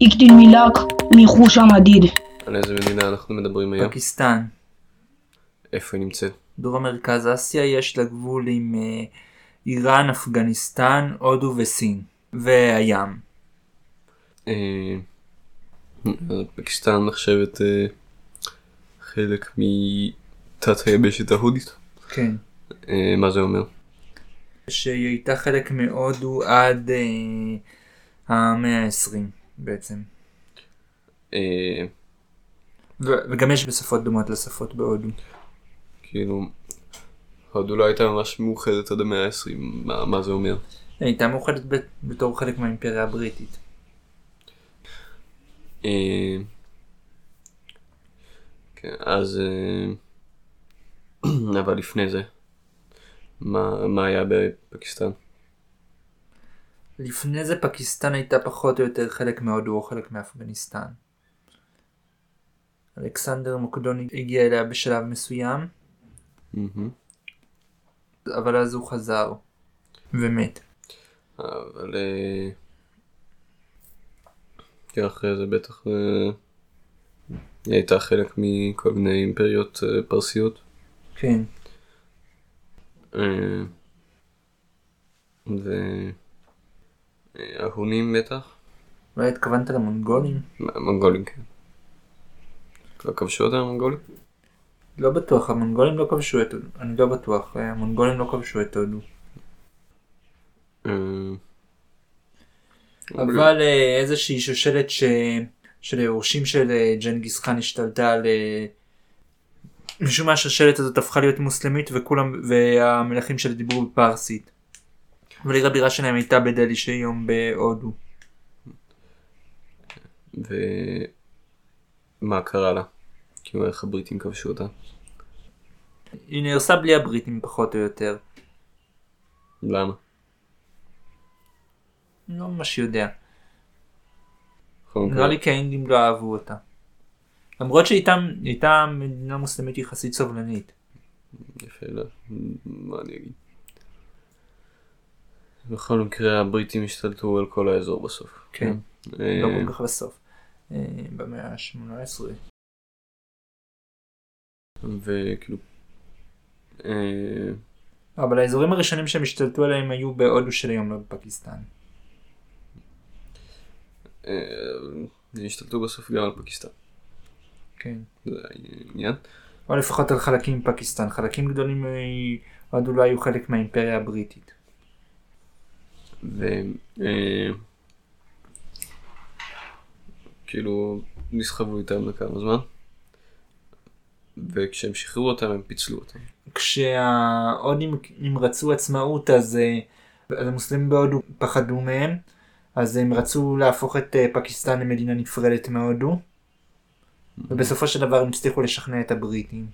איקטיל מילאק מחוש המדיד. על איזה מדינה אנחנו מדברים היום? פקיסטן. איפה היא נמצאת? דרום מרכז אסיה יש לה גבול עם אה, איראן, אפגניסטן, הודו וסין. והים. אה, פקיסטן נחשבת אה, חלק מתת היבשת ההודית. כן. אה, מה זה אומר? שהיא הייתה חלק מהודו עד אה, המאה ה-20 בעצם. אה, וגם יש בשפות דומות לשפות בהודו. כאילו, הודו לא הייתה ממש מאוחדת עד המאה ה-20, מה, מה זה אומר? היא הייתה מאוחדת בתור חלק מהאימפריה הבריטית. אה, כן, אז... אה, אבל לפני זה, מה, מה היה בפקיסטן? לפני זה פקיסטן הייתה פחות או יותר חלק מהודו או חלק מאפגניסטן. אלכסנדר מוקדוני הגיע אליה בשלב מסוים. אבל אז הוא חזר ומת. אבל... אה, כן, אחרי זה בטח אה, היא הייתה חלק מכל מיני אימפריות אה, פרסיות. כן. אה, וההונים בטח? אולי התכוונת למונגולים? המונגולים כן. לא כבשו אותם המונגולים? לא בטוח, המונגולים לא כבשו את הודו. אני לא בטוח, אה, המונגולים לא כבשו את הודו. אה, אבל אה, איזושהי שושלת ש... של היורשים של ג'נגיס חאן השתלטה על... משום מה השושלת הזאת הפכה להיות מוסלמית וכולם והמלכים שלה דיברו בפרסית. אבל עיר הבירה שלהם הייתה בדלי שהיום בהודו. ומה קרה לה? כאילו איך הבריטים כבשו אותה? היא נהרסה בלי הבריטים פחות או יותר. למה? לא ממש יודע. נראה לי כי האינדים לא אהבו אותה. למרות שהיא הייתה- היא הייתה מדינה מוסלמית יחסית סובלנית. יפה, לא, מה אני אגיד? בכל מקרה הבריטים השתלטו על כל האזור בסוף. כן. אה, לא כל כך בסוף. אה, במאה ה-18. וכאילו... אה, אבל האזורים הראשונים שהם השתלטו עליהם היו בהודו של היום, לא בפקיסטן. אה, השתלטו בסוף גם על פקיסטן. כן. זה העניין. או לפחות על חלקים מפקיסטן. חלקים גדולים מהודו לא היו חלק מהאימפריה הבריטית. ו... אה, נסחבו איתם לכמה זמן. וכשהם שחררו אותם הם פיצלו אותם. כשההודים הם רצו עצמאות אז, אה, אז המוסלמים בהודו פחדו מהם. אז הם רצו להפוך את אה, פקיסטן למדינה נפרדת מהודו. ובסופו של דבר הם הצליחו לשכנע את הבריטים.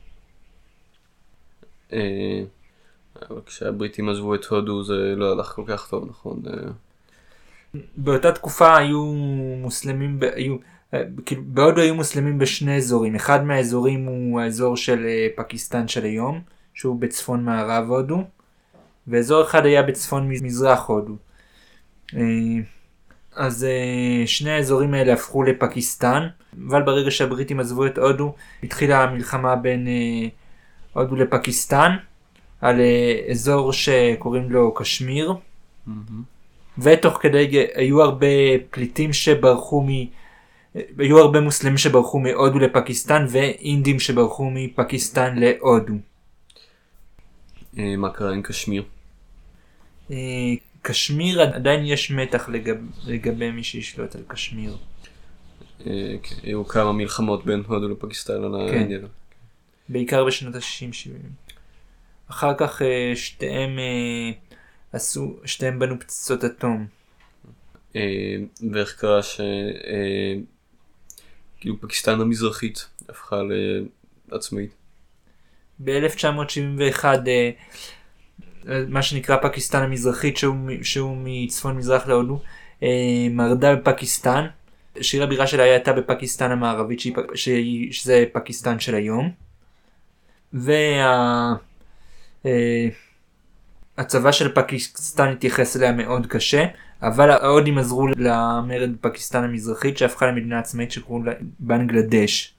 אבל כשהבריטים עזבו את הודו זה לא הלך כל כך טוב נכון? אה, באותה תקופה היו מוסלמים, היו, אה, כאילו בהודו היו מוסלמים בשני אזורים, אחד מהאזורים הוא האזור של אה, פקיסטן של היום, שהוא בצפון מערב הודו, ואזור אחד היה בצפון מז- מזרח הודו. אז שני האזורים האלה הפכו לפקיסטן, אבל ברגע שהבריטים עזבו את הודו, התחילה המלחמה בין הודו לפקיסטן, על אה, אזור שקוראים לו קשמיר. ותוך כדי היו הרבה פליטים שברחו מ... היו הרבה מוסלמים שברחו מהודו לפקיסטן ואינדים שברחו מפקיסטן להודו. אה, מה קרה עם קשמיר? אה, קשמיר עדיין יש מתח לגב, לגבי מי שישלוט על קשמיר. אה, כן, היו כמה מלחמות בין הודו לפקיסטן על העניין. בעיקר בשנות ה-60-70. אחר כך אה, שתיהם אה, עשו, שתיהם בנו פצצות אטום. אה, ואיך קרה ש... אה, כאילו פקיסטן המזרחית הפכה לעצמאית. ב-1971 אה, אה, מה שנקרא פקיסטן המזרחית שהוא, שהוא מצפון מזרח להודו מרדה בפקיסטן. שיר הבירה שלה הייתה בפקיסטן המערבית שהיא, שזה פקיסטן של היום. והצבא של פקיסטן התייחס אליה מאוד קשה אבל ההודים עזרו למרד בפקיסטן המזרחית שהפכה למדינה עצמאית שקוראים לה בנגלדש.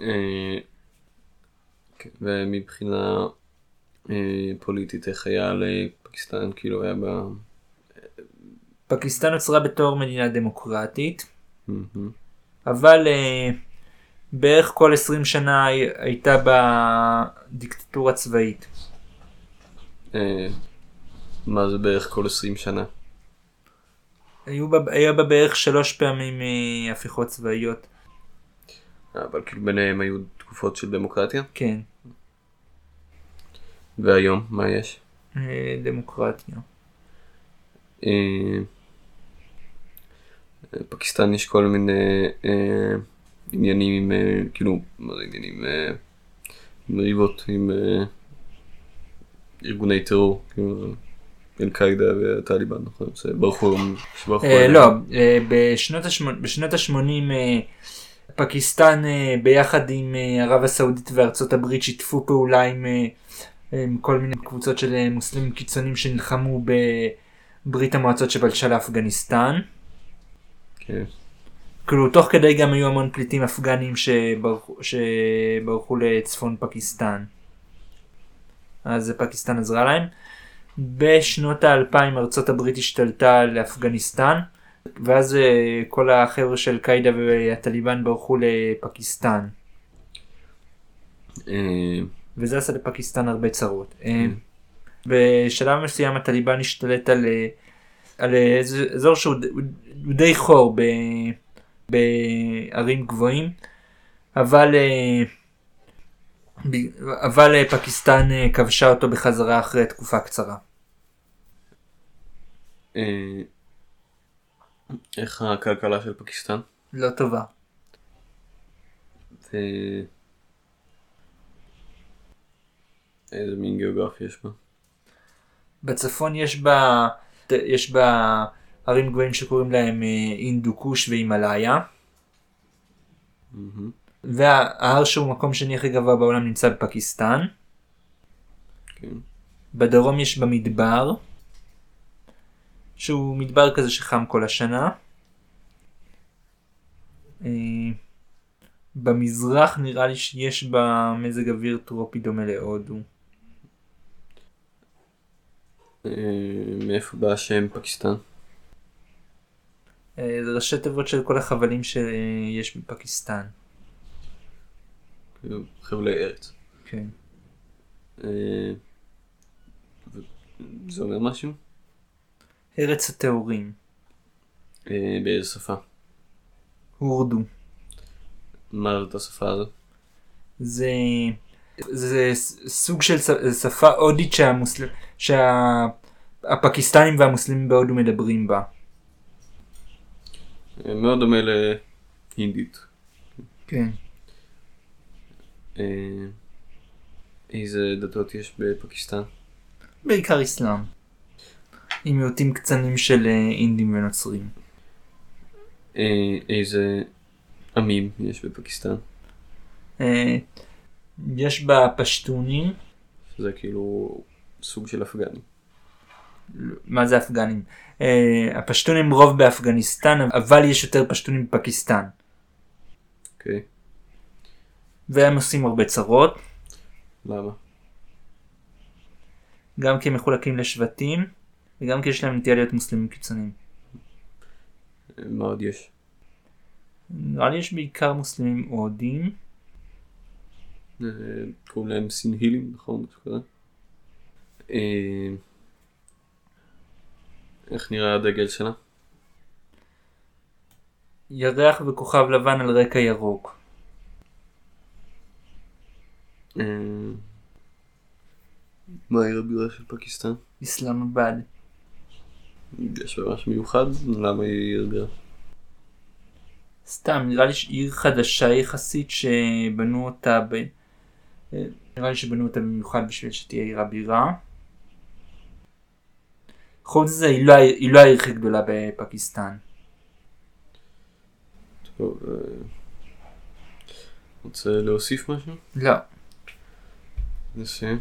אה, כן, ומבחינה אה, פוליטית איך היה לפקיסטן כאילו היה ב... פקיסטן נוצרה בתור מדינה דמוקרטית. אבל אה, בערך כל 20 שנה הי- הייתה בה דיקטטורה צבאית. אה, מה זה בערך כל 20 שנה? היו בה, היה בה בערך שלוש פעמים אה, הפיכות צבאיות. אה, אבל כאילו ביניהם היו תקופות של דמוקרטיה כן, והיום מה יש? דמוקרטיה. אה, פקיסטן יש כל מיני אה, עניינים עם אה, כאילו מה זה עניינים אה, מריבות עם אה, ארגוני טרור כאילו אל קאידה והטליבן נכון שברחו שברחו אה, עליהם. לא, אה, בשנות ה-80 בשנות ה-80 פקיסטן אה, ביחד עם אה, ערב הסעודית וארצות הברית שיתפו פעולה עם, אה, כל מיני קבוצות של אה, מוסלמים קיצונים שנלחמו בברית המועצות שבלשה לאפגניסטן. כן. כאילו תוך כדי גם היו המון פליטים אפגנים שברחו, שברחו לצפון פקיסטן. אז פקיסטן עזרה להם. בשנות האלפיים ארצות הברית השתלטה על אפגניסטן ואז אה, כל החבר'ה של קאידה והטליבן ברחו לפקיסטן אה, וזה עשה לפקיסטן הרבה צרות. אה, בשלב מסוים הטליבן השתלט על, על אזור שהוא די חור ב, בערים גבוהים אבל אה, אבל אה, פקיסטן אה, כבשה אותו בחזרה אחרי תקופה קצרה. איך הכלכלה של פקיסטן? לא טובה. ו... איזה מין גיאוגרפיה יש בה? בצפון יש בה יש בה ערים גבוהים שקוראים להם אה, אינדו כוש והימאליה. וההר שהוא מקום שני הכי גבוה בעולם נמצא בפקיסטן. כן. בדרום יש במדבר שהוא מדבר כזה שחם כל השנה. אה, במזרח נראה לי שיש בה מזג אוויר טרופי דומה להודו. אה, מאיפה בא השם פקיסטן? אה, זה ראשי תיבות של כל החבלים שיש בפקיסטן. כאילו, חבלי ארץ. כן. אה, זה אומר משהו? ארץ הטהורים. אה, באיזה שפה? הורדו. מה זאת השפה הזאת? זה זה סוג של שפה הודית שהמוסל... שהפקיסטנים והמוסלמים בהודו מדברים בה. מאוד דומה להינדית. כן. אה, איזה דתות יש בפקיסטן? בעיקר אסלאם. עם מיעוטים קצנים של אה, אינדים ונוצרים. אה, איזה עמים יש בפקיסטן? יש בה פשטונים. שזה כאילו סוג של אפגני. מה זה אפגנים? אה, הפשטונים רוב באפגניסטן אבל יש יותר פשטונים בפקיסטן. אוקיי. והם עושים הרבה צרות. למה? גם כי הם מחולקים לשבטים וגם כי יש להם נטייה להיות מוסלמים קיצוניים. מה עוד יש? נראה לי יש בעיקר מוסלמים הודים. אה, קוראים להם סינהילים, נכון? איך נראה הדגל שלה? ירח וכוכב לבן על רקע ירוק. אה, מה העיר הבירה של פקיסטן? אסלאמבד. יש משהו מיוחד? למה היא עיר הבירה? סתם נראה לי שעיר חדשה יחסית שבנו אותה ב... אה, נראה לי שבנו אותה במיוחד בשביל שתהיה עיר הבירה. חוץ מזה היא לא, העיר- היא לא העיר הכי גדולה בפקיסטן. טוב, אה, רוצה להוסיף משהו? לא. נסיים.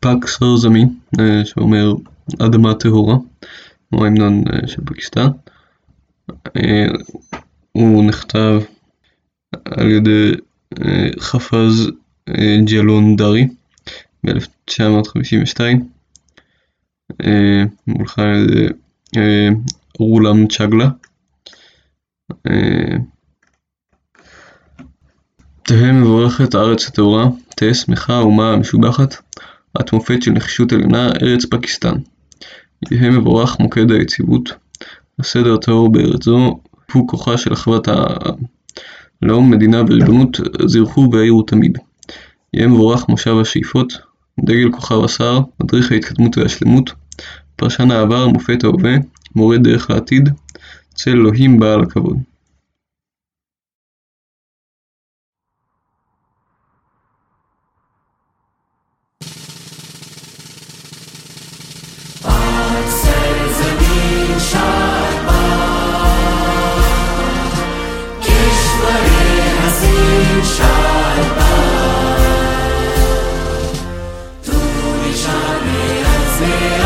پاک سرزمین, שאומר אדמה טהורה, הוא ההמנון אה, של פקיסטן. אה, הוא נכתב על ידי אה, חפיז אה, ג'לנדרי ב-1952. אה, על ידי אה, גולם צ'גלה. אה, תהא מבורכת הארץ הטהורה, תהא שמחה האומה המשובחת, את מופת של נחישות עליונה, ארץ פקיסטן. יהא מבורך מוקד היציבות, הסדר הטהור בארץ זו, הוא כוחה של אחוות העם. לאום, מדינה וריבונות זירחו והאירו תמיד. יהא מבורך מושב השאיפות, דגל כוכב הסער, מדריך ההתקדמות והשלמות, פרשן העבר, מופת ההווה, מורה דרך העתיד, צל אלוהים בעל הכבוד. Yeah.